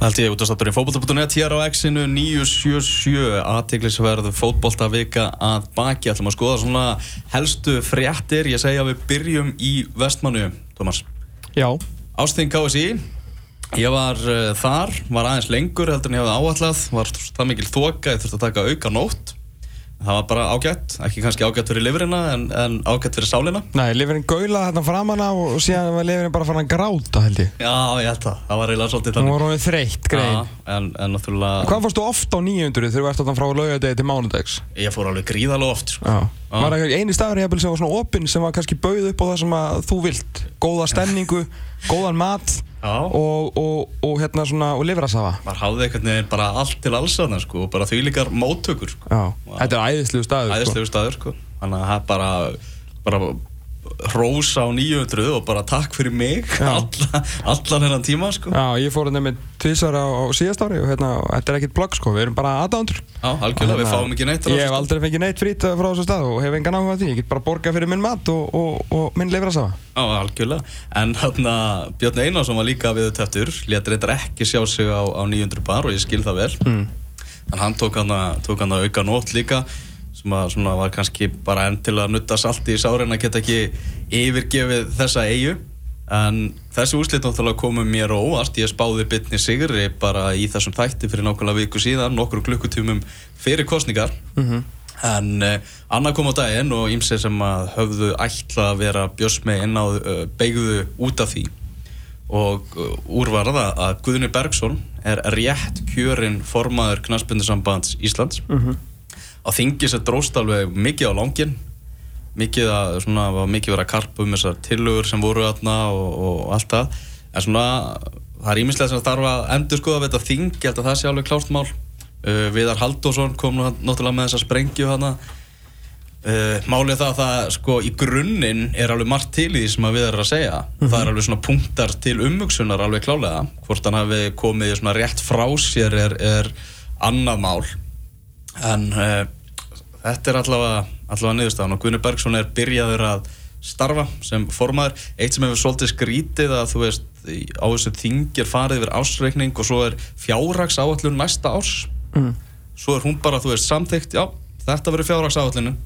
Það held ég út af státturinn fótbolta.net hér á X-inu 977 aðteglisverðu fótboltavika að baki. Ætlum að skoða svona helstu fréttir. Ég segja að við byrjum í vestmannu Thomas Já. Ásting KSI ég var uh, þar, var aðeins lengur heldur en ég hafði áallat var það mikil þoka, ég þurfti að taka auka nótt það var bara ágætt, ekki kannski ágætt fyrir livrina en, en ágætt fyrir sálina. Nei, livrinn gaula þetta framanna og síðan var livrinn bara fann að gráta held ég. Já, ég held það, það var eiginlega svolítið þannig. Var honum þreytt greið Já, en, en náttúrulega Hvað fórstu oft á 900 þegar þú ert þarna frá laugadegi til mánudags? ég fór alveg gríðalega oft sko. Já. Var það eini staður jafnvel sem var svona opinn sem var kannski bauð upp á það sem að þú vilt? Góða stemningu, góðan mat. Og, og, og hérna svona, og livrasafa maður hafði einhvern veginn bara allt til alls þarna sko, bara því líkar móttökur sko. Þetta er æðislegu staður sko. æðislegu staður sko. þannig að það er bara, bara rósa á 900 og bara takk fyrir mig alla, allan hennan tíma sko. Já, ég fór hérna með tvísar á, á síðast ári og hérna, þetta er ekkert blogg sko, við erum bara aðdándur Já, algjörlega, við fáum ekki neitt Ég hef stað. aldrei fengið neitt frít frá þessu stað og hef engan áhuga því, ég get bara borgað fyrir minn mat og, og, og minn livrasafa Já, algjörlega. En hérna Björn Einarsson var líka við töftur létt reyndar ekki sjá sig á, á 900 bar og ég skil það vel. Mm. en hann tók hann að auka nótt líka sem að svona var kannski bara enn til að nutta salti í sárin að geta ekki yfirgefið þessa eigu en þessi úrslit náttúrulega komu mér óvart. Ég spáði bytni sigri bara í þessum þætti fyrir nákvæmlega viku síðan nokkur klukkutímum fyrir kostningar Mhm. en uh, annað kom á daginn og ímsið sem að höfðu ætla að vera björsmei inn á uh, beigðu út af því. Og uh, úrvarða að Guðni Bergson er rétt kjörinn formaður knaspindusambands Íslands. Mhm. Á þingi sem dróst alveg mikið á langin mikið að svona var mikið verið að karpa um þessar tillögur sem voru þarna og, og allt það. En svona það er ímislega sem þarf að endur skoða við þetta þing, ég held að það sé alveg klárt mál. Uh, Viðar Halldórsson kom nú náttúrulega með þessa sprengju hana uh, málið það að það sko í grunninn er alveg margt til í því sem að við erum að segja. Það er alveg svona punktar til umhugsunar alveg klálega, hvort hann hafi komið svona rétt frá sér er, er annað mál. En uh, þetta er allavega, allavega niðurstaðan og Gunni Bergson er byrjaður að starfa sem formaður. Eitt sem hefur svolítið skrítið að þú veist á þessu þingir farið yfir ásreikning og svo er fjárhags áallun næsta árs. Mm. svo er hún bara, þú veist, samþykkt já, þetta verður fjárhags áallunin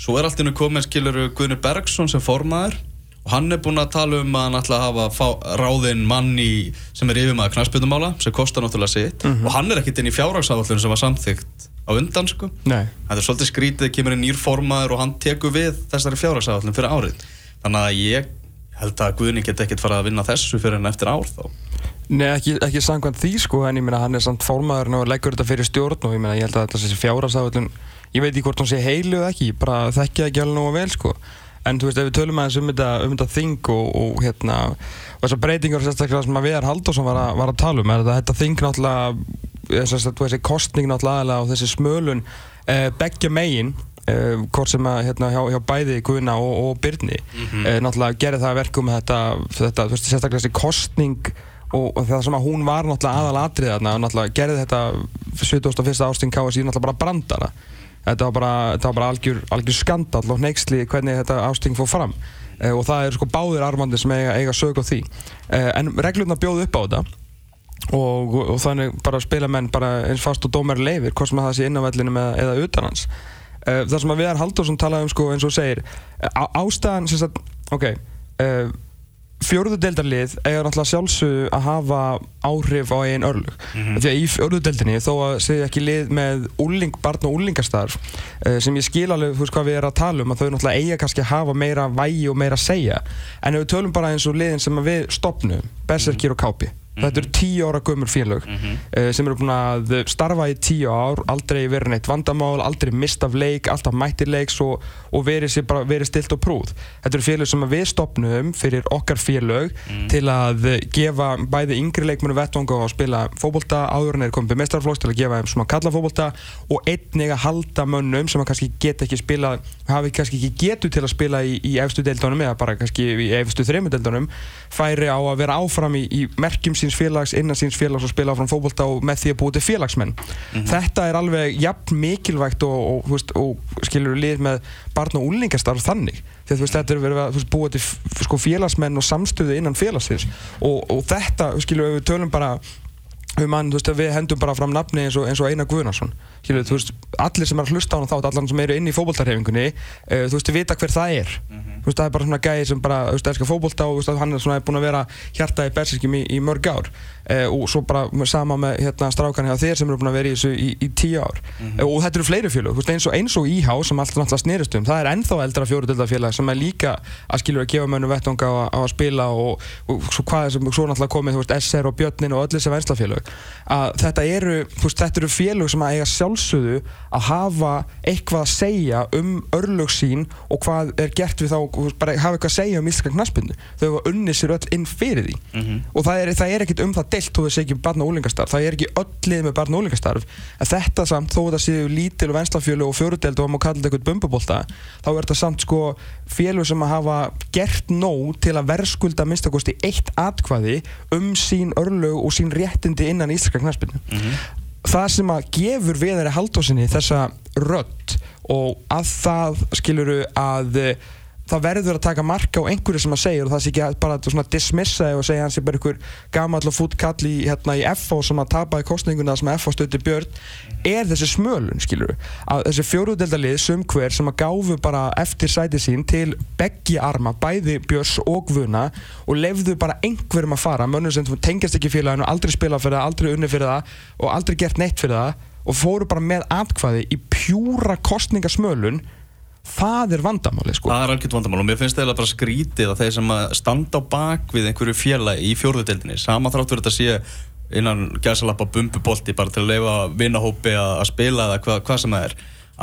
svo er allt innu komið skilur Gunni Bergson sem formaður og hann er búinn að tala um að hann ætla að hafa fá, ráðinn mann í, sem er yfirmaður knarspjötumála sem kostar náttúrulega sitt. Og hann er ekkit inn í fjárhagsáallun sem var samþykkt á undan sko. Nei. Þetta er svolítið skrítið, kemur inn nýr formaður og hann tekur við þessari fjárhagsáallin fyrir árið. Þannig að ég held að Guðni get ekkert farið að vinna þessu fyrir en eftir ár þá. Nei, ekki, ekki samkvæmt því sko, en ég meina hann er samt formaður og leggur þetta fyrir stjórn og ég meina ég held að þetta sé fjárhagsáætlun ég veit ekki hvort hún sé heilu eða ekki, bara þekki það ekki alveg nógu vel sko en þú veist, ef við tölum aðeins um þetta, um þetta þing og, og hérna, og þessar breytingar sérstaklega sem að Viðar Halldórsson var, var að tala um er þetta, þetta þing náttúrulega þess að þessi kostning náttúrulega og þessi smölun eh, beggja megin eh, hvort sem að hérna, hjá, hjá bæði Guðna og, og Byrni eh, náttúrulega gerir það að verkum þetta, þetta þú veist, sérstaklega þessi kostning og, það sem að hún var náttúrulega aðal atrið þarna og náttúrulega gerði þetta 71. ásting KSI náttúrulega bara brandara þetta var bara, þetta var bara algjör, algjör skandal og neyksli hvernig þetta ásting fór fram. Eh, og það eru sko báðir armandi sem eiga, eiga sög á því. Eh, en reglurna bjóðu upp á þetta. Og, og þannig bara spila menn bara eins fast og dómar leifir hvort sem að það sé inn á vellinu eða, eða utan hans. Uh, það sem að Viðar Halldórsson talaði um sko eins og segir á, ástæðan sem sagt, ok uh, fjórðudeldarlið eiga náttúrulega sjálfsög að hafa áhrif á einn örlug því að í fjórðudeldinni þó að segja ekki lið með úling, barn og úlingastarf uh, sem ég skil alveg þú veist hvað við erum að tala um að þau náttúrulega eiga kannski að hafa meira vægi og meira að segja. En ef við tölum bara eins og liðin sem við stopnum Berserkir og Kápi Þetta eru tíu ára gömur félög uh, sem eru búin að starfa í tíu ár, aldrei verið neitt vandamál, aldrei mist af leik, alltaf mættir leiks og, og verið, bara, verið stilt og prúð. Þetta eru félög sem að við stopnum fyrir okkar félög til að gefa bæði yngri leikmennu vettvanga og spila fótbolta áður en þeir komið með mestarflóks til að gefa þeim svona kalla fótbolta og einnig að halda mönnum sem að kannski geta ekki spila, hafi kannski ekki getu til að spila í, í efstu deildunum eða bara kannski í efstu þrejmu deildunum færi á að vera áfram í, í merkjum síns félags, innan síns félags og spila áfram fótbolta og með því að búið til félagsmenn. Þetta er alveg jafn mikilvægt og, og, veist, og skilur lið með barn og úlingastarf þannig. Þú veist, þetta er verið að veist, búið til sko, félagsmenn og samstöðu innan félagsins. Og, og þetta, skilur við tölum bara mann, veist, við hendum bara fram nafni eins og, eins og Einar Guðnarsson Skilu, veist, allir sem er að hlusta á hann þátt allir sem eru inn í fókbóltarhefingunni uh, þú veist, við vita hver það er mm -hmm. veist, það er bara svona gæði sem bara, þú veist, elskar fókbólta og hann er svona búin að vera hjarta í bersinskjum í, í mörg ár uh, og svo bara sama með hérna, strákan hjá þér sem eru búin að vera í þessu í, í tíu ár mm -hmm. uh, og þetta eru fleiri fjölu, eins og, eins og íhá sem alltaf náttúrulega snýrist um, það er ennþá eldra fjóruðildafélag sem er líka að skilja að gefa mönnum vettunga á, á að spila og, og svo hvað er sem svo náttúrulega komið, þú veist, SR og Björnin og öll þessi venslafélög að þetta eru, veist, þetta eru félög sem að eiga sjálfsögðu að hafa eitthvað að segja um örlög sín og hvað er gert við þá, bara hafa eitthvað að segja um íslenska knaspinu. Þau hafa unnið sér öll inn fyrir því mm -hmm. og það er, það er ekkert um það delt þó þau segjum barn og ólingastarf, það er ekki öll lið með barn og ólingastarf, en þetta samt þó það séu lítil og venslafjölu og fjörudeld og maður kalla þetta eitthvað bumbubólta, þá er þetta samt sko félög sem að hafa gert nóg til að verðskulda minnstakosti eitt atkvæði um sín örlög og sín réttindi innan íslenska knaspinu. Mm -hmm. Það sem að gefur viðari haldósinni þessa rött og að það skiluru að það verður að taka marka á einhverju sem að segja og það sé ekki bara að dismissa og segja hans er bara einhver gammal og fút kall í, hérna, í FO sem að tapa í kostninguna sem FO stöndi björn. Er þessi smölun skilur að þessi fjóruðdeldalið sumkver sem að gáfu bara eftir sæti sín til beggi arma, bæði björs og vuna og lefðu bara einhverjum að fara mönnum sem tengjast ekki félaginu, aldrei spila fyrir það, aldrei unni fyrir það og aldrei gert neitt fyrir það og fóru bara með atkvæði í pjúra kostningasmölun það er vandamáli sko. það er algjört vandamál og mér finnst það bara skrítið að þeir sem standa á bak við einhverju félagi í fjórðudeldinni sama þrátt verið að sé innan gæsalappa bumbubolti bara til að leifa vinnahópi að spila eða hvað hva sem það er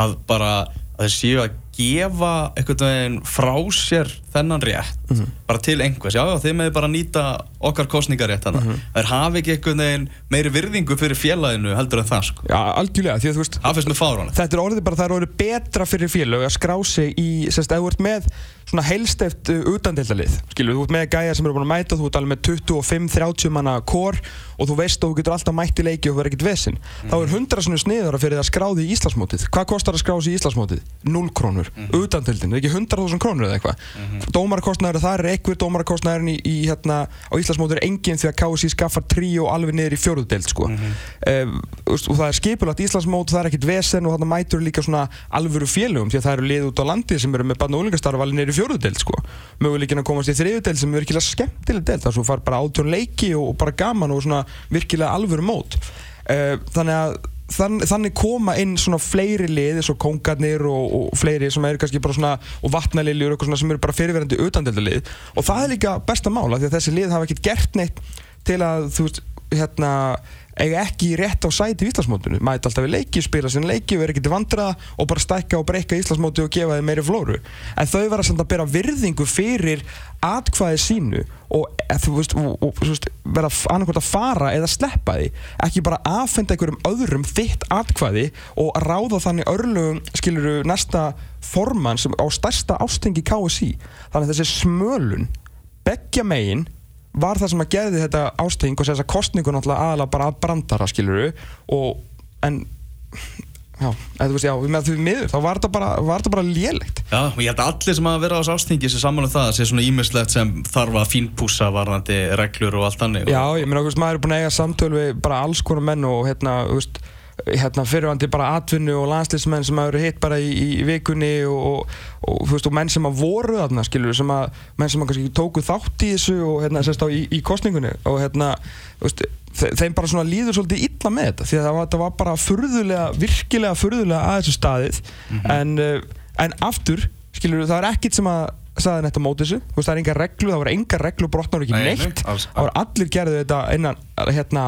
að bara að þeir séu að gefa einhvern veginn frá sér þennan rétt mm -hmm. bara til einhvers, já já þeir meði bara nýta okkar kostningarétt þannig, mm -hmm. þeir hafi ekki einhvern veginn meiri virðingu fyrir félaginu heldur en það sko. Já, algjörlega, því að þú veist. Þetta er orðið bara, það er orðið betra fyrir félag að skrá sig í, sérst, að þú ert með svona heilsteft utandildalið, skilur, þú ert með gæjar sem eru búin að mæta, þú ert alveg með 25-30 manna kór og þú veist að þú getur alltaf mætt í leiki og verður ekkert vesinn. Mm. Þá er 100 svona sniðara fyrir að skráði í Íslandsmótið. Hvað kostar að skráði í Íslandsmótið? 0 krónur. Mm -hmm. Utandildin, ekki 100.000 krónur eða eitthvað. Mm -hmm. Dómarkostnæður það er einhver dómarakostnæðurinn í, í hérna á Íslandsmótur er enginn því að KSI skaffar tríu alveg niður í fjóruðdelt sko mm -hmm. um, og það er skipulagt Íslandsmót það er ekkert vesen og þarna mætur líka svona alvöru félögum því að það eru fjóruðdelt sko. Möguleikin að komast í þriðudelt sem er virkilega skemmtileg delt þar svo far bara átjón leiki og, og bara gaman og svona virkilega alvöru mót. Uh, þannig að þann, þannig koma inn svona fleiri lið eins og kongarnir og, og fleiri sem eru kannski bara svona og vatnaliljur og svona sem eru bara fyrirverandi utandildalið og það er líka besta mála því að þessi lið hafa ekkert gert neitt til að þú veist hérna eiga ekki rétt á sæti í Íslandsmótunum mæti alltaf við leiki, spila sinna leiki vera ekkert vandraða og bara stækka og breyka Íslandsmótu og gefa þeim meiri flóru. En þau vera samt að bera virðingu fyrir atkvæði sínu og, þú veist, og, og þú veist, vera annarkvæmt að fara eða sleppa því. Ekki bara aðfenda einhverjum öðrum þitt atkvæði og ráða þannig örlugum skiluru næsta formann sem á stærsta ástingi KSI þannig að þessi smölun begja megin var það sem að gerði þetta ásting og þess að kostningu náttúrulega aðalega bara að brandara skiluru og en já, eða þú veist, já, með því miður þá var þetta bara, bara lélegt. Já, og ég held að allir sem að vera á þessu ástingi sé saman um það að sé svona ímislegt sem þarf að fínpúsa varðandi reglur og allt annir Já, ég meina, þú veist, maður er búin að eiga samtöl við bara alls konar menn og hérna, þú veist hérna, fyrirvandi bara atvinnu og landslýsmenn sem hafa verið hitt bara í, í vikunni og, og, og, veist, og menn sem að voru þarna skilur, sem að, menn sem að kannski tóku þátt í þessu og hérna sérst á í, í kostningunni og hérna veist, þeim bara svona líður svolítið illa með þetta því að það var, það var bara furðulega, virkilega furðulega að þessu staðið. Mm -hmm. en, uh, en aftur skilur það er ekkit sem að saði þetta mót þessu, veist, það er enga reglu, það voru enga reglu brotnar ekki Nei, neitt, það voru allir gerðið þetta innan hérna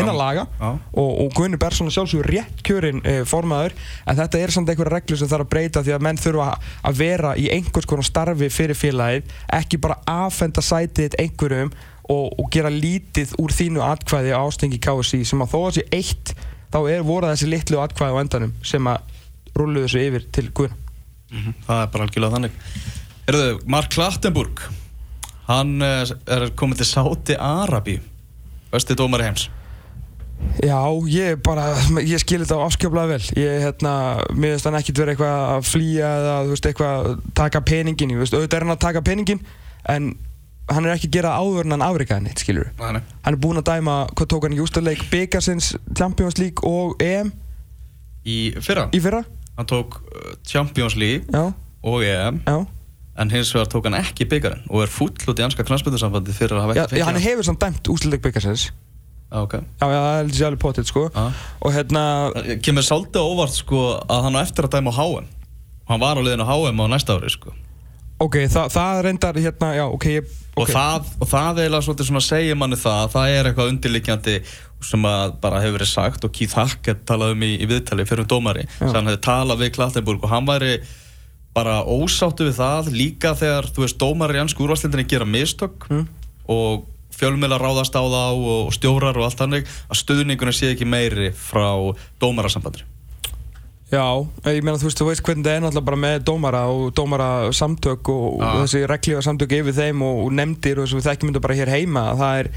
innan laga og, og Gunni Bersson er sjálfsögur rétt kjörinn e, formaður en þetta er samt einhverja reglu sem þarf að breyta því að menn þurfa að vera í einhvers konar starfi fyrir félagið ekki bara aðfenda sætið einhverjum og, og gera lítið úr þínu atkvæði á ástengi KSI sem að þó að sé eitt þá er voruð þessi litlu atkvæði á endanum sem að rulluðu þessu yfir til Gunn mm -hmm. Það er bara algjörlega þannig. Erðu, Mark Klattenburg hann eh, er komið til Sáti Arabi Vesti dómar heims Já, ég bara, ég skil þetta afskjöflaði vel. Ég, hérna, mér finnst þannig ekkert verið eitthvað að flýja eða, þú veist, eitthvað taka peningin. Ég veist, auðvitað er hann að taka peningin, en hann er ekki að gera áður en hann afrikaði neitt, skilur Nei, hann er búinn að dæma, hvað tók hann í ústarleik Byggarsins, Champions League og EM? Í fyrra, í fyrra. Hann tók uh, Champions League já, og EM já, en hins vegar tók hann ekki byggarinn og er full út í anska knastbyrðursambandi fyrir að hafa já, ekki já hann hann. hefur samt dæmt ústarleik Byggarsins Já, ok. já, já, það er sér alveg potið, sko Já. og hérna, Kemur svolítið óvart sko að hann á eftir að dæma á HM og hann var á liðinu á HM á næsta ári sko ok, það, það reyndar hérna, já, ok, ég, og, ok það, og það eiginlega svolítið svona segir manni það að það er eitthvað undirlikjandi sem að bara hefur verið sagt og Keith Hackett talaði um í, í viðtali fyrir um dómari sem hann hefði talað við Klattenburg og hann væri bara ósáttu við það líka þegar, þú veist, dómari í ansku úrvastildinni gera mistök Mm. og fjölmiðla ráðast á þá og stjórar og allt þannig að stuðningunum sé ekki meiri frá dómarasambandri Já, ég meina þú veist, þú veist hvernig það er náttúrulega bara með dómara og dómara samtök og, og þessi reglífa samtök yfir þeim og, og nefndir og þess að við þekkjum þetta bara hér heima það er,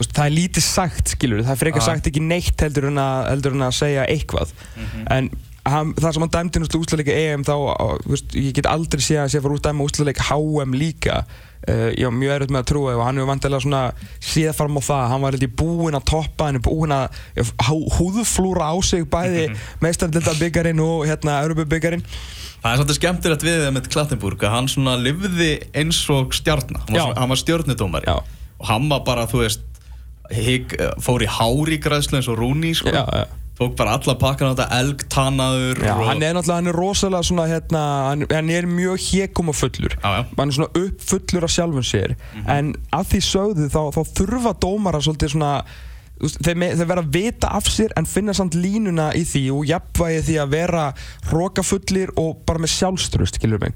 veist, það er lítið sagt skilur, það er frekar sagt ekki neitt heldur en að, heldur en að segja eitthvað. En hann, það sem hann dæmdi náttúrulega úsleika EM þá, veist, ég get aldrei séð að sé að fara út dæma úsleika HM líka uh, ég var mjög erfitt með að trúa og hann hefur vantilega svona séð fram á það hann var eitthvað búinn að toppa hann er búinn að hú- húðflúra á sig bæði meistardelta byggarinn og hérna Europabyggarinn Það er svolítið skemmtilegt við það með Klattenburg að hann svona lifði eins og stjarnar hann var, var stjörnudómari Já. og hann var bara, þú veist hig, fór í hári græðslu eins og Rúni sko. Já, já. Tók bara alla pakkan á þetta elgtannaður Já, og... hann er náttúrulega, hann er rosalega svona hérna, hann, hann er mjög hégum og fullur. Já, já. hann er svona uppfullur af sjálfum sér. En að því sögðu þá, þá þurfa dómara svolítið svona þeir, þeir vera að vita af sér en finna samt línuna í því og jafnvægi því að vera hrókafullir og bara með sjálfstrust, skilur mig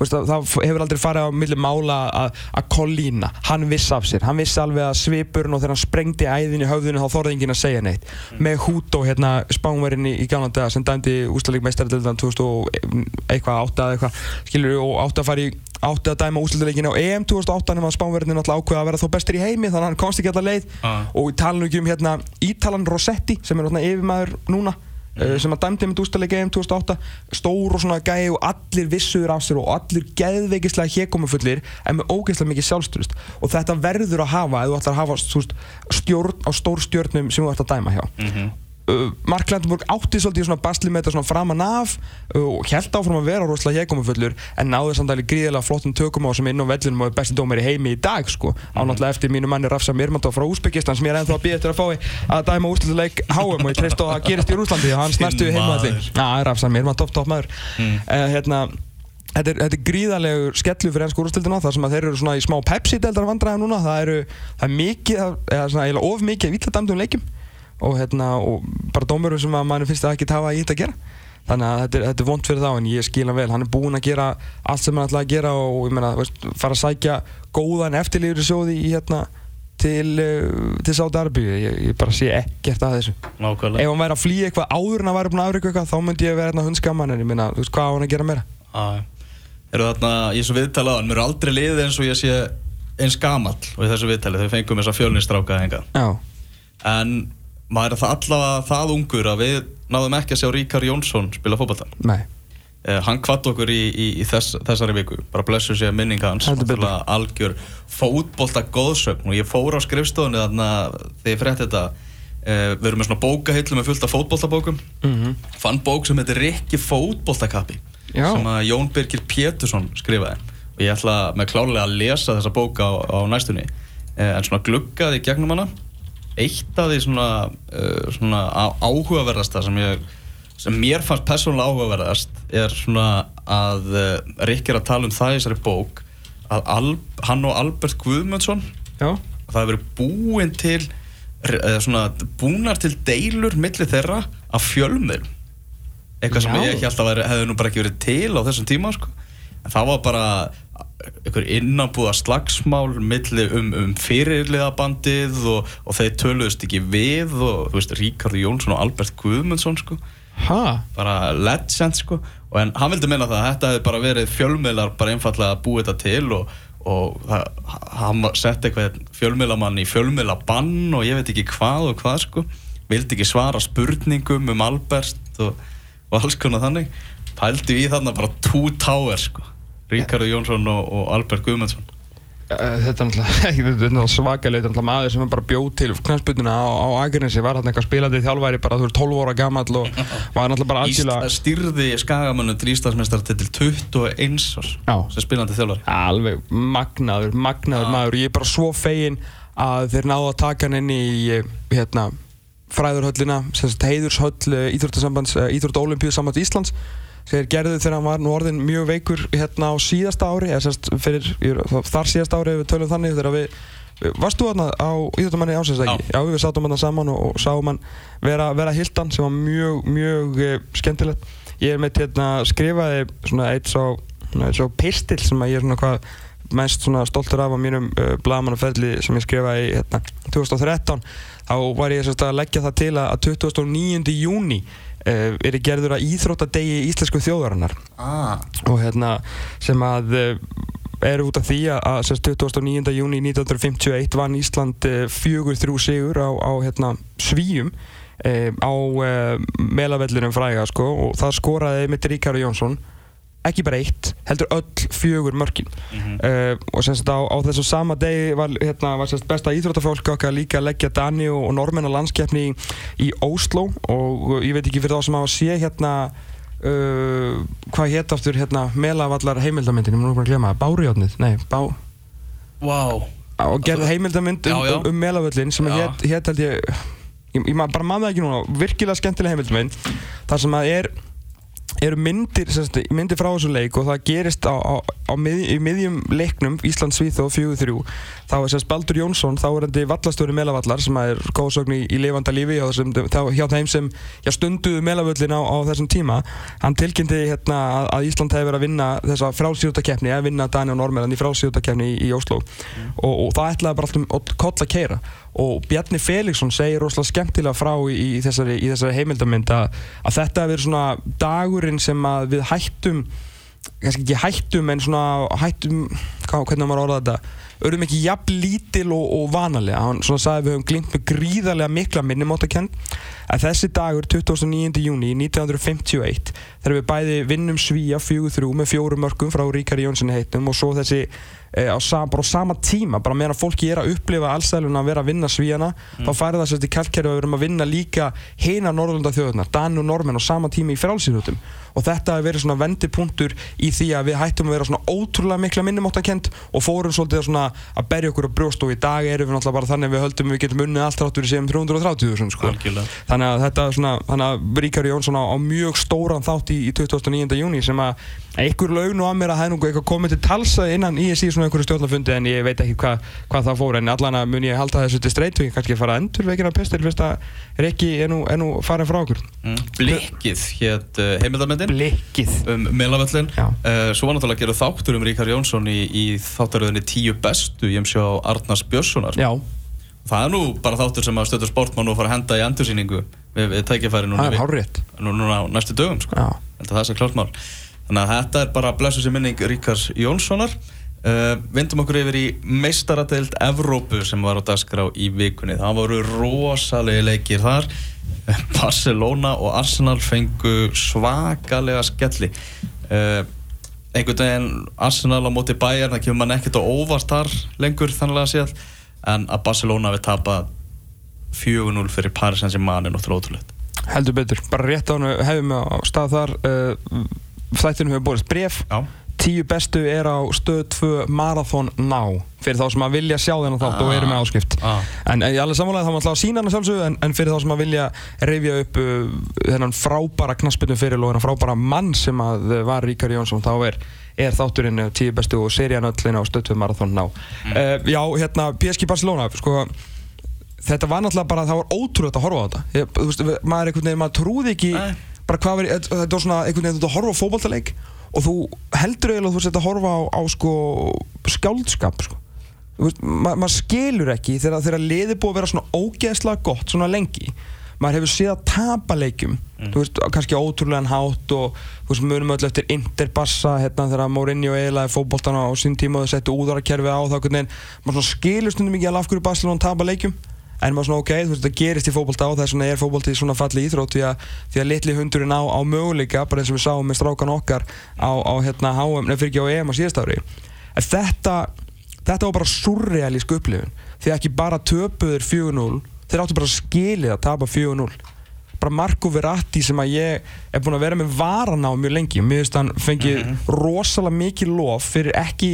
veist, það, það hefur aldrei farið á milli mála að, Collína, hann viss af sér. Hann vissi alveg að svipurinn og þegar hann sprengdi æðin í höfðinu þá þorði enginn að segja neitt. Með Hútó, hérna, spánverinn í, í daga sem dæmdi úslalík meistaradeildan 2000 og eitthvað átta eða eitthvað skilur og átti að fara í átti að dæma úslalíkinu á EM 2008 nema spánverinn er náttúrulega ákveða að vera þó bestur í heimi þannig að hann komst ekki alltaf leið. Ah. og ekki um hérna Ítalan Rossetti sem er yfirmaður núna uh, sem að dæmdi með úslalík EM 2008 stór og svona gæi og allir vissuður af sér og allir geðveikislega hégumufullir en með ógeðslega mikið sjálfsturist og þetta verður að hafa ef þú ætlar að hafa stjórn á stór stjórnum sem þú ætlar að dæma hjá Mhm. uh, Mark Lendenburg átti svolítið svona basli með þetta svona framan af uh, og held áfram að vera rosalega hégumufullur en náði samt alveg gríðilega flottum tökum á sem inn á vellinum og er besti dómar í heimi í dag sko. Á náttúrulega eftir mínu manni Rafsa Mirmandov frá Úsbyggistan sem ég er ennþá að býða eftir að fái að dæma úrslutleik HM og ég treyst á að gerist í Rúslandi og hann snarstu við heimaðalli maður. Já, Rafsa Mirmandov topp maður. Uh, hérna Þetta er, þetta er gríðarlegur skellu fyrir ennsku úrstildina þar sem að þeir eru svona í smá Pepsi-deldar vandræða núna. Það eru, það er mikið eða svona of mikið villadæmdum leikjum og, hérna, og bara dómurum sem að mann finnst að ekki hafa í þetta að gera. Þannig að þetta er, þetta er vond fyrir þá en ég skil hann vel. Hann er búinn að gera allt sem hann ætlaði að gera og ég meina, veist, fara að sækja góðan eftirlíður sjóði í hérna til, uh, til Sáta Arbygju ég, ég bara sé ekkert að þessu. Nákvæmlega. Ef hann væri að flýja eitthvað áður en að væri búinn að afrika eitthvað þá myndi ég vera hérna hundskamman en ég meina, þú veist hvað á hann að gera meira? Já, eru þarna, ég á hann, mér eru aldrei liðið eins og ég sé eins gamall og í þessu viðtalið, þau fengum þessa fjölnistráka en maður er það allavega það ungur að við náðum ekki að sjá Ríkar Jónsson spila fótballtan nei. Uh, hann kvatt okkur í, í, í þess, þessari viku. Bara blessu sé að minninga hans algjör fótbolta góðsögn og ég fór á skrifstofunni þarna þegar ég frétti þetta. Uh, við erum með svona bókahillu með fullt af fótboltabókum. Mm fann bók sem heitir Rikki fótboltakappi sem að Jón Birgir Pétursson skrifaði. Og ég ætla með klárlega að lesa þessa bóka á, á næstunni. Eh, en svona gluggaði gegnum hana eitt af því svona, uh, svona áhugaverðasta sem ég sem mér fannst persónulega áhugaverðast er svona að uh, Rikki er að tala um það í þessari bók að Al, hann og Albert Guðmundsson Já, það hefur búin til eða svona búnar til deilur milli þeirra af fjölmiðlum eitthvað sem Já. ég held að hefði nú bara ekki verið til á þessum tíma sko. en það var bara einhver innanbúða slagsmál milli um, um fyrirliðabandið og, og þeir töluðust ekki við og þú veist Ríkardur Jónsson og Albert Guðmundsson sko. Ha, bara legend sko. Og en hann vildi meina það að þetta hefði bara verið fjölmiðlar bara einfallega að búið þetta til og, og það, hann setti eitthvað fjölmiðlamann í fjölmiðlabann og ég veit ekki hvað og hvað sko. Vildi ekki svara spurningum um Albert og, og alls konar þannig. Pældi við þarna bara two towers sko Ríkardur Jónsson og, og Albert Guðmundsson. Uh, þetta er náttúrulega er náttúrulega maður sem er bara bjóð til knæsputuna á, á Akranessi var hérna eitthvað spilandi þjálfæri bara þú veist 12 óra gammal og var náttúrulega bara algjörlega Ísla styrði skagamunum til Íslandsmeistar til 21 árs Já. sem spilandi þjálfari. Alveg magnaður, magnaður maður. Og ég er bara svo fegin að þeir náðu að taka hann inn í hérna fræðurhöllina heiðurshöll eh, íþróttasambands íþrótta Íslands þeir gerðu þegar hann var nú orðin mjög veikur hérna á síðasta ári eða semst fyrir, þar síðasta ári ef við tölum þannig þegar við Varst þú þarna á íþjóttamanni ásins ekki? Já. Já, við sátum hann saman og, og sáum hann vera, vera hildan sem var mjög, mjög uh, skemmtilegt. Ég er með hérna skrifaði svona eitt svo, svo pistil sem að ég er svona hvað mest svona stoltur af á mínum uh, blagamannaferli sem ég skrifaði hérna, 2013 þá var ég sérst að leggja það til að 29. júni uh, er gerður að íþróttadegi íslensku þjóðarinnar ah. og hérna sem að uh, er út af því að, sérst 29. júni 1951 vann Ísland uh, 4-3 sigur á, á hérna, svíum á melavellinum fræga sko, og það skoraði mitt Ríkari Jónsson ekki bara eitt, heldur öll fjögur mörkin. Mhm. uh, og semst á, á þessu sama degi var, hérna, var semst besta íþróttafólk okkar líka að leggja Dani og, og normenn á landskeppni í, í Ósló. Og ég veit ekki fyrir þá sem hafa sé hérna uh, hvað hétt aftur hérna melavallar heimildamyndin, ég mun nú bara að glemma það, Bárujárnið, nei, Bá Wow og gerði heimildamynd um, já. um, um melavöllin sem hétt hét held ég ég, ég bara það ekki núna, virkilega skemmtileg heimildamynd þar sem að er eru myndir, semst, myndir frá þessu leik og það gerist á, á, á mið, í miðjum leiknum Ísland-Svíþóð 4-3 þá er semst Baldur Jónsson þá er þetta vallastjóri Melavallar sem er góðsögn í, í lifanda lífi hjá, þessum, hjá þeim sem já, stunduðu Melavöllin á, á þessum tíma. Hann tilkynnti hérna að, að Ísland hefur verið að vinna þessa frálsýrutakeppni að vinna Dani og Norrmennan í frálsýrutakeppni í, í Oslo og, og það ætlaði bara alltaf um koll að keira og Bjarni Felixson segir rosalega skemmtilega frá í, í, þessari, þessari heimildamynd að, að þetta hefur verið svona dagurinn sem við hættum kannski ekki hættum en svona hættum, hvað, hvernig maður orða þetta auðvitað ekki jafn lítil og, og vanalega. Hann svona sagði við höfum glýmt með gríðarlega mikla minnumáttakend að þessi dagur 29. júni 1951 þegar við bæði vinnum svíja 4-3 með fjórum mörgum frá Ríkari Jónssoni heitnum og svo þessi e, á, bara á sama tíma, bara meðan fólki er að upplifa allsæluna að vera að vinna svíjana þá færi það sérst í kalkjæri að við erum að vinna líka hina Norrlunda þjóðunar, Danu og Normen á sama tíma í frálsýrhutum og þetta hefur verið svona vendipunktur í því að við hættum að vera svona ótrúlega mikla minnumáttakent og fórum svolítið að, svona, að berja okkur á brjóst og í dag erum við náttúrulega bara þannig að við höldum við getum unnið allt ráttur í séum 330.000 sko. Þannig að þetta er svona Ríkari Jónsson á, á mjög stóran þátt í, í 29. júni sem að einhver laugn og að mér að það er nú eitthvað komið til talsa innan í þessi svona einhverju stjórnafundi en ég veit ekki hvað hva það fór. En allan að mun ég halda þessu til streytu ég kannski fara að endur veikina pistil fyrst að Rikki er nú, er nú farin frá okkur. Mm. Blikkið hétt uh, heimildamöndin Blikkið. Um Melavöllin Já. uh, Svo var náttúrulega að gera þáttur um Ríkar Jónsson í, í þáttaröðinni tíu bestu ég umsjá Arnars Björnssonar. Já, Það er nú bara þáttur sem að stöður sportmann og fara að henda í endursýningu við, við tækifæri núna, það er við- nú, núna á næstu dögum sko. Já, Held að það sé klart mál Þannig að þetta er bara blessu sér minning Ríkars Jónssonar. Uh, Vindum okkur yfir í meistaradeild Evrópu sem var á dagskrá í vikunni. Það voru rosalegi leikir þar. Barcelona og Arsenal fengu svakalega skelli. Uh, einhvern veginn Arsenal á móti bæjar það kemur mann ekkert á óvart þar lengur þannig að séð. En að Barcelona við tapa 4-0 fyrir Paris Saint-Germain er náttúrulega ótrúlegt. Heldur betur. Bara rétt á hann hefum við á stað þar. Uh, þættinu hefur borist bref Já, tíu bestu er á stöð 2 Marathon Now. Fyrir þá sem að vilja sjá þennan þátt og eru með áskrift. Ah. en en ég alveg samanlega þá maður alltaf að sína hann sjálfsögðu en, en fyrir þá sem að vilja reyfja upp uh, þennan frábæra knaspinu fyrir og þennan frábæra mann sem að uh, var Ríkari Jónsson þá er, er þátturinn uh, tíu bestu og serían öllin á stöð 2 Marathon Now. Uh, já, hérna PSG Barcelona sko þetta var náttúrulega bara, það var ótrúlega að horfa á þetta. Ég, veist, maður er maður trúði ekki Nei. Bara hvað verið, þetta var svona einhvern veginn, þetta horfa á fótballtaleik og þú heldur eiginlega að þú sett að horfa á, á sko skáldskap sko. Ma maður skilur ekki þegar, þegar liðið búið að vera svona ógeðslega gott svona lengi. Maður hefur séð að tapa leikjum þú veist, kannski ótrúlegan hátt og veist, munum öll eftir Interbassa hérna þegar Mourinho eiginlega fótboltan á sín tíma og þau settu úðarakerfi á veginn, maður skilur stundum ekki alveg af hverju Barcelona tapa leikjum en maður svona ok, þú veist, það gerist í fótbolta og þess vegna er fótbolti svona falli íþrótt því að, því að litli hundurinn á, á möguleika bara eins og við sáum með strákan okkar á, á hérna HM, nefnir fyrir ekki á EM á síðast ári. En þetta þetta var bara surrealísk upplifun. Því ekki bara töpuður 4-0 þeir áttu bara skilið að tapa 4-0 bara Marco Verratti sem að ég er búin að vera með varan á mjög lengi. Mér finnst hann fengið Mhm. rosalega mikið lof fyrir ekki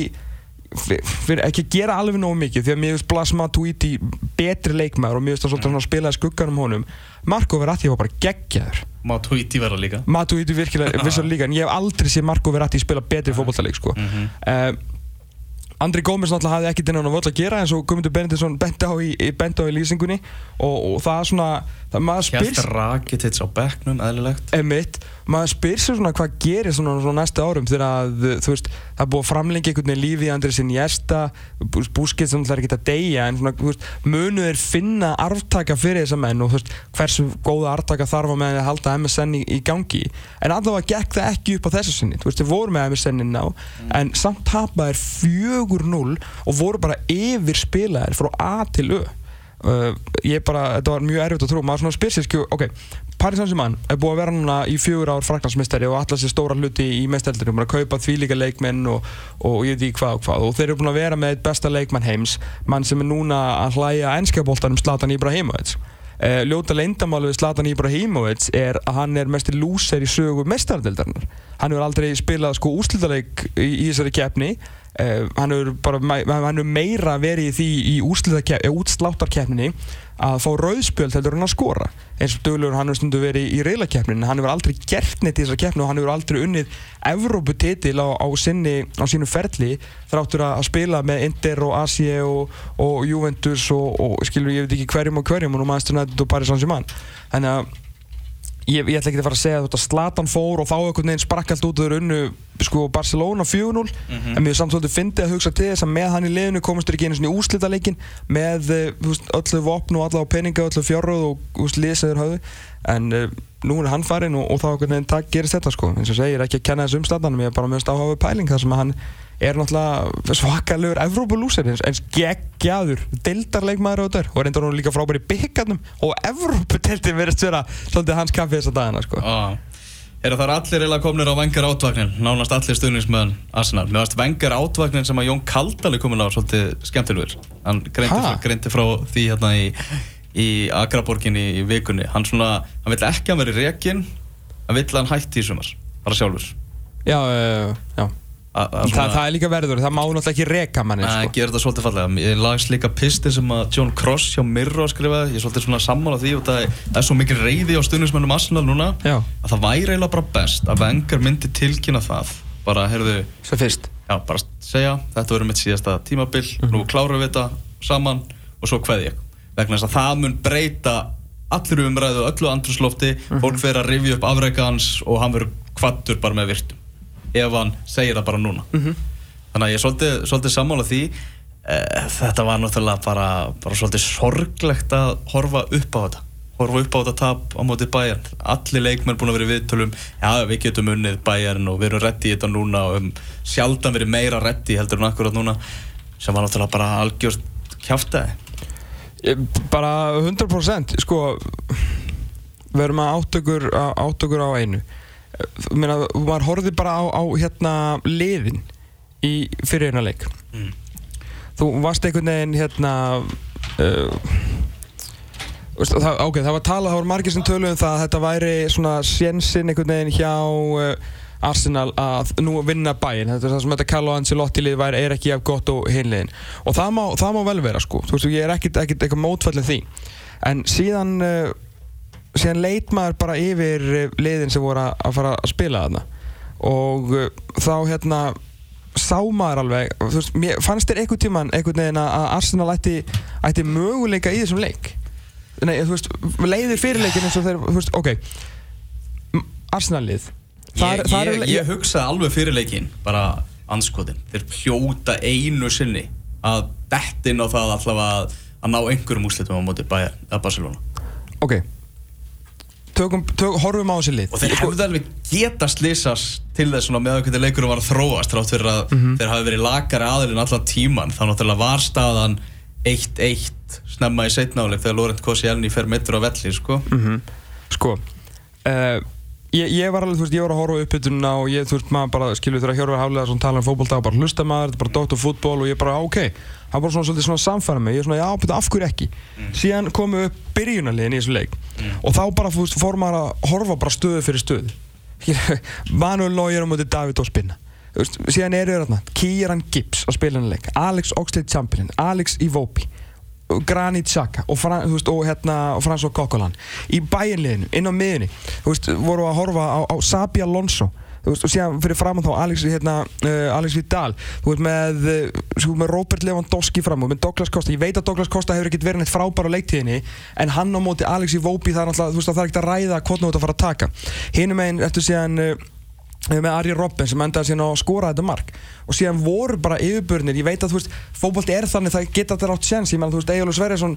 fyrir ekki að gera alveg nógu mikið því að mér finnst Blasma Tuiti betri leikmaður og mér finnst hann svolítið svona að spila í skugganum honum. Marco Verratti var bara geggjaður. Má Tweety vera líka. Matuidi virkilega vissulega líka en ég hef aldrei séð Marco Verratti spila betri fótballtaleik sko. Mhm. uh, Andri Gómez náttúrulega hafði ekkert innan á völd að gera eins og Guðmundur Benediktsson benti á í, á í lýsingunni. Og, og það er svona það maður spyr Hjælt Rakitits á bekknum, eðlilegt. Emitt, maður spyr sér svona hvað gerir svona, svona næstu árum þegar að þú veist, það er búið að framlengja einhvern veginn lífi í Andri sinni Jesta búskið sem það er ekki að deyja en svona, þú veist, munu þeir finna arftaka fyrir þessa menn og þú veist, hversu góða arftaka þarf að með að halda MSN í, í gangi. En allavega gekk það ekki upp á þessu sinni. Þú veist, þeir voru með MSN inn á en samt tapaðir 4-0 og voru bara yfir spilaðir frá A til Ö. Uh, ég bara, þetta var mjög erfitt að trú maður svona spyr sér skjú, ok Paris Saint-Germain er búið að vera núna í fjögur ár fraknarsmestari og allar sér stóra hluti í mesteldinu, búin að kaupa því líka leikmenn og, og ég veit ekki hvað og hvað. Og þeir eru búin að vera með besta leikmann heims mann sem er núna að hlæja ennskapoltanum Zlatan Ibrahimovic. Uh, ljóta leindamáli við Zlatan Ibrahimovic er að hann er mestir lúser í sögu mestardeldarinnar hann hefur aldrei spilað sko úrslitaleik í, í þessari keppni Uh, hann hefur meira verið í í útsláttarkeppninni að fá rauðspjöld heldur hann að skora. Eins og dögulegur hann hefur stundu verið í reylakeppninni hann hefur aldrei gert neitt í þessar keppni og hann hefur aldrei unnið Evróputitil á, á, á sínu ferli þráttur að spila með Inter og Asie og, og Juventus og, og skilur ég veit ekki hverjum og hverjum og nú maður stundið og Paris Saint-Germain. Þannig að Ég, ég ætla ekki að fara að segja að Zlatan fór og þá einhvern veginn sprakk allt út og þeir unnu sko, Barcelona 4-0 Mhm. en mér er samt svolítið fyndið að hugsa til þess að með hann í liðinu komast þeir ekki einu svona í úslitaleikin með eh, veist, öllu vopn og alla á peninga öllu fjárröð og þeir höfðu. En uh, nú er hann farinn og, og þá einhvern veginn gerist þetta sko. Eins og segir ekki að kenna þessu um Zlatan ég er bara mjög áhuga pæling þar sem að hann er náttúrulega svakalegur Evrópulúsir eins geggjaður dildarleikmaður og þetta og reyndar hún líka frábæri byggarnum og Evróputeltin verðist vera svolítið hans kaffi þessa dagina sko. ah. Er það allir eiginlega komnir á vengar átvagnin nánast allir stuðnismöðan Arsenal. Mér varst vengar átvagnin sem að Jón Kaldali komin á svolítið skemmtilegur. Hann greindi greindi frá því hérna í, í Agraborginni í vikunni. Hann svona, hann vill ekki að hann veri rekin hann vill að hann hætti í sumar. Bara sjálfur. Já, uh, já Þa, það er líka verður, það má náttúrulega ekki reka manni Það sko. gerir þetta svolítið fallega. Ég lagst líka pisti sem að John Cross hjá Mirror skrifaði. Ég er svolítið svona sammála því og það er, það er svo mikil reyði á stundismennum Arsenal núna Já, að það væri eiginlega bara best að Wenger myndi tilkynna það. Bara, heyrðu, svo fyrst já, bara segja, þetta verður mitt síðasta tímabil, nú klárum við þetta saman og svo kveð ég. Vegna þess að það mun breyta allir umræðu öllu andruslofti, fólk fer að Ef hann segir það bara núna. Þannig að ég er svolítið, svolítið sammála því. Eh, Þetta var náttúrulega bara, bara svolítið sorglegt að horfa upp á þetta. Horfa upp á þetta tap á mótið bæjarn Allir leikmenn búin að vera viðtölum. Já, við getum unnið bæjarn og við erum reddi í þetta núna og um, sjaldan verið meira reddi heldur en akkurat núna sem var náttúrulega bara algjörst kjáftæði Ég- Bara 100% sko við erum að áttökur, áttökur á einu Meina, maður horfði bara á, á hérna liðin í fyrir eina leik. Mm. þú varst einhvern veginn hérna uh, það, ok, það var talað, það voru margir sem töluðu um það að þetta væri svona sénsinn einhvern veginn hjá uh, Arsenal að nú vinna bæinn þetta er það sem þetta Carlo Ancelotti lið væri er ekki af gott og hinliðin og það má, það má vel vera sko, þú veist, ég er ekkert ekkert eitthvað mótfallið því. En síðan uh, síðan leit maður bara yfir uh, liðin sem voru að, að fara að spila þarna. Og uh, þá hérna sá maður alveg, þú veist, fannst þér einhvern tíman einhvern veginn að að Arsenal ætti, ætti möguleika í þessum leik? Nei, þú veist, leiðir fyrirleikin eins og þeir, þú veist, ok. M- Arsenal lið Ég, þar ég, ég hugsaði alveg fyrir leikinn bara anskotin, þeir hljóta einu sinni að dettin á það allavega að, að ná einhverjum úrslitum á móti bæjar, eða Barcelona. Ok tökum, tök, horfum á þessi lið og þeir hefðu alveg geta slýsast til þess svona með að hvernig leikurum var að þróast þrátt fyrir að Mhm. þeir hafi verið lakari aðilinn allan tíman þá náttúrulega var staðan 1-1 snemma í setnáleik þegar Laurent Koscielny fer mittur á velli sko. Mhm. sko uh, ég, ég var alveg, þú veist, ég var að horfa uppbytuna og ég, þú veist, maður bara, skilur þegar Hjörvar Haflega svona tala um fótbolta og bara hlusta maður, þetta er bara Dr. Fútból og ég bara, ok, það var svona svolítið svona samfæra mig, ég er svona, já, betur, af hverju ekki? Síðan komu upp byrjunarliðin í þessu leik. Og þá bara, veist, fór maður að horfa bara stöðu fyrir stöðu. Manuel Neuer á móti David. Þú veist, síðan eru þarna. Kieran Gibbs á spilanleik, Alex Oxlade-Chamberlain, Alex Iwobi, Granit Xhaka og, Fran, veist, og, hérna, og François Coquelin í bæinliðinu, inn á miðunni voru að horfa á, á Sabi Alonso þú veist, og síðan fyrir fram þá Alex, hérna, uh, Alex Vidal. Þú veist, með, uh, með Robert Lewandowski fram og með Douglas Costa. Ég veit að Douglas Costa hefur ekkert verið neitt frábær á leiktíðinni en hann á móti Alex Iwobi það er náttúrulega, þú veist, það er ekkert að ræða hvort þú ert að fara að taka. Hinum einn, eftir síðan uh, með Ari Robben sem endaði síðan að skora þetta mark. Og síðan voru bara yfirbörnir ég veit að þú veist, fókbólti er þannig það geta þetta rátt séns, ég meðan þú veist, Egil Sverjesson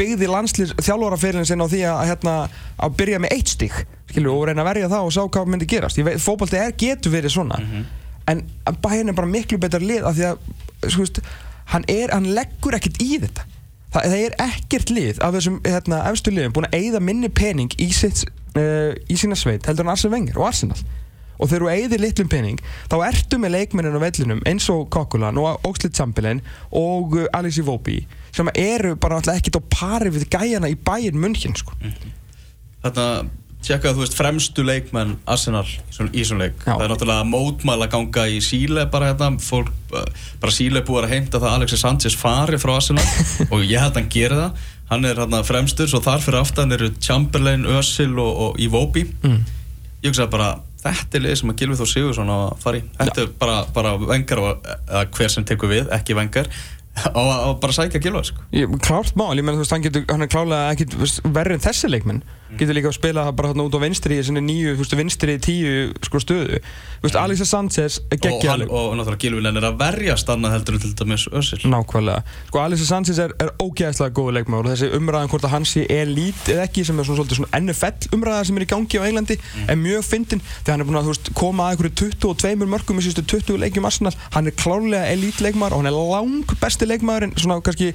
byggði landslýs þjálfóraferilin sinna á því að, hérna, að byrja með eitt stík skilju, og reyna að verja það og sá hvað myndi gerast. Fókbólti er, getur verið svona. En bæinn er bara miklu betur lið af því að, sko veist, hann er hann leggur ekkert í þetta. Það, það er ekkert lið af þessum hérna, efstu liðum búin að eigða minni pening í, sitt, uh, í og þegar þú eigðir litlum pening þá ertu með leikmennin á vellinum eins og Kokkulan og Oxlade Chamberlain og uh, Alex Iwobi sem eru bara alltaf ekkert á pari við gæjana í bæinn munkin sko. Þetta tjekka að þú veist fremstu leikmenn Arsenal í svona leik Já. það er náttúrulega mótmæla ganga í Síle bara hérna, fólk, uh, bara Síle búið að heimta það að Alexis Sanchez fari frá Arsenal og ég held að hann gera það hann er hérna fremstur, svo þar fyrir aftan eru Chamberlain, Özil og, og Iwobi mm. ég hugsa bara þetta er leið sem að Gilvið Þór Sigursson á að fara í. Þetta er bara, bara vengar og, eða hver sem tekur við, ekki vengar að að bara sækja Gilvið sko. Klárt mál, ég menn þú veist hann, getur, hann er klálega ekkit verri en þessi leikmenn getur líka að spila bara hérna út á vinstri í sinni nýju, veist, vinstri tíu sko stöðu, þú veist, Alexa Sanchez er og, hann, geggjaður og náttúrulega Gilvið er að verjast annað heldur til dæmis Özil. Nákvæmlega. Sko Alexis Sanchez er, er ógæðslega góð leikmaður og þessi umræðan hvort að hann sé elít eða ekki sem er svona svolítið svona NFL umræða sem er í gangi á Englandi er mjög fyndin. Þegar hann er búin að þú veist, koma að einhverju 22 mörgum í síðustu 20 leikjum Arsenal hann er klárlega elít leikmaður og hann er lang besti leikmaður en svona kannski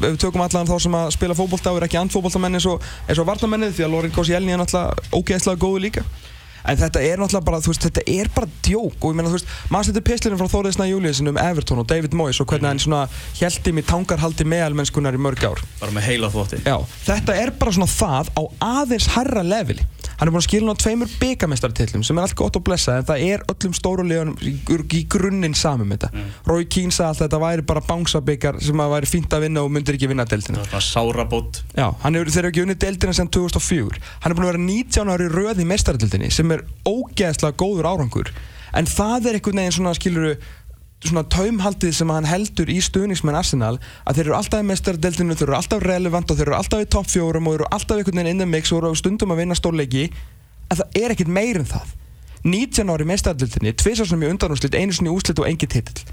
við tökum allan þá sem að spila fótbolta og er ekki andfótboltamenn eins og, og varnamennið því að Lorin Koscielny er náttúrulega ógeðslega góðu líka En þetta er náttúrulega bara, þú veist, þetta er bara djók og ég meina, þú veist, maður setur pislinu frá Þóriði Snæ Júliusin um Everton og David Moyes og hvernig hann svona held í tangarhaldi meðalmennskunar í mörg ár. bara með heila þvótti Já, þetta er bara svona það á aðeins herra leveli. Hann er búin að skila hann á tveimur byggamestartillum sem er allt gott og blessað en það er öllum stóru liðunum í, í grunninn saman með þetta. Mm. Rói Kín sagði alltaf að þetta væri bara bánsabyggar sem að væri fínt að vinna og myndir ekki vinna deildina. það var sárabót Já, hann hefur, þeir eru ekki unnið deildina sem 2004 Hann er búin að vera 19 ári röð í mestaradildinni sem er ógeðslega góður árangur en það er einhvern veginn svona skiluru svona taumhaldið sem hann heldur í stuðningsmenn Arsenal að þeir eru alltaf í mestaradeildinu þeir eru alltaf relevant og þeir eru alltaf í topp fjórum og eru alltaf einhvern veginn in the mix og eru á stundum að vinna stórleiki en það er ekkert meir en það. 19 ári í mestaradeildinni, tvisar sem í undanúslit einu sinni úslit og engin titill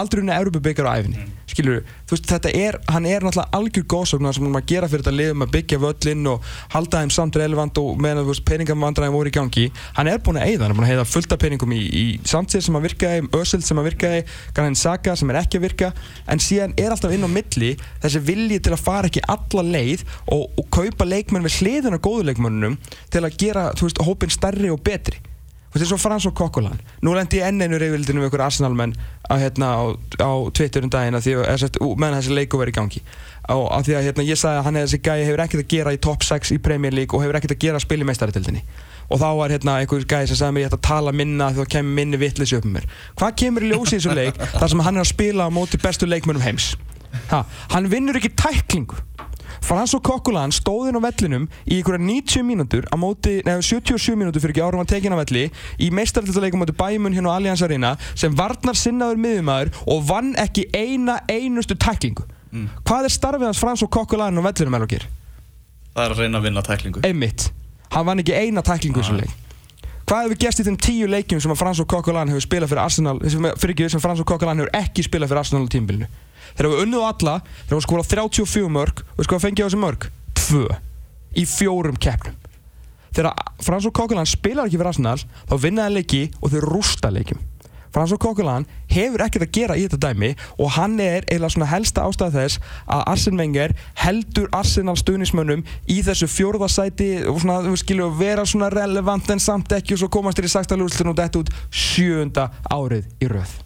aldrei unni Európa-byggjar á æfinni skilur þú veist þetta er, hann er náttúrulega algjör góðsögn sem hann er að gera fyrir þetta liðum að byggja völlinn og halda þeim samt relevant og meðan þú veist peningamvandræðin voru í gangi. Hann er búin að eyða, hann er búin að heiða fullt af peningum í, í Sanchez sem að virkaði, Özil sem að virkaði Granit Xhaka sem er ekki að virka. En síðan er alltaf inn á milli þessi vilji til að fara ekki alla leið og, og kaupa leikmenn við hliðina góðu leikmennunum til að gera þú veist hópin stærri og betri Veist, eins og Frans og Kokkolan. Nú lendi ég enn einu reyfildinu með ykkur Arsenal-menn að, hérna, á, á Twitter um daginn meðan þessi leiku verið í gangi. Á, að því að hérna, ég sagði að hann eða þessi gæi hefur ekkert að gera í top 6 í Premier League og hefur ekkert að gera að spila í meistaritildinni. Og þá var hérna einhver gæi sem sagði mér ég ætti að tala minna þá kemur minni vittlis upp með mér. Hvað kemur í ljósi í þessu leik þar sem hann er að spila á móti bestu leikmönnum heims? Ha, hann vinnur ekki tæklingu. Frans og Kokkulan stóð inn á vellinum í einhverja 90 mínútur á móti, neða 77 mínútur fyrir ekki árum að tekin á velli í meistarölduleikum móti Bæmun hérna á Allianz Arena sem varnar sinnaður miðumæður og vann ekki eina einustu tæklingu. Hvað er starfið hans Frans og Kokkulan á vellinum er okkur? það er að reyna að vinna tæklingu Einmitt. Hann vann ekki eina tæklingu í þessum leik. Hvað hefur gerst í þeim tíu leikjum sem Frans og Kokkulan hefur spilað fyrir Arsenal, fyrir ekki sem Frans og Kokkulan hefur ekki spilað fyrir Arsenal á tímbilinu? Þeir hafa unnið á alla, þeir hafa skorað 34 mörg og sko að fengið á þessi mörg? Tvö. Í fjórum keppnum. Þegar Frans og Kokkulan spilar ekki fyrir Arsenal, þá vinna það leiki og þeir rústa leikjum. François Coquelin hefur ekkert að gera í þetta dæmi og hann er eiginlega svona helsta ástæða þess að Arsene Wenger heldur Arsenal stuðnismönnum í þessu fjórðasæti og svona, þú skilju, vera svona relevant en samt ekki og svo komast þér í sagstæðalúslun og detta út sjönda árið í röð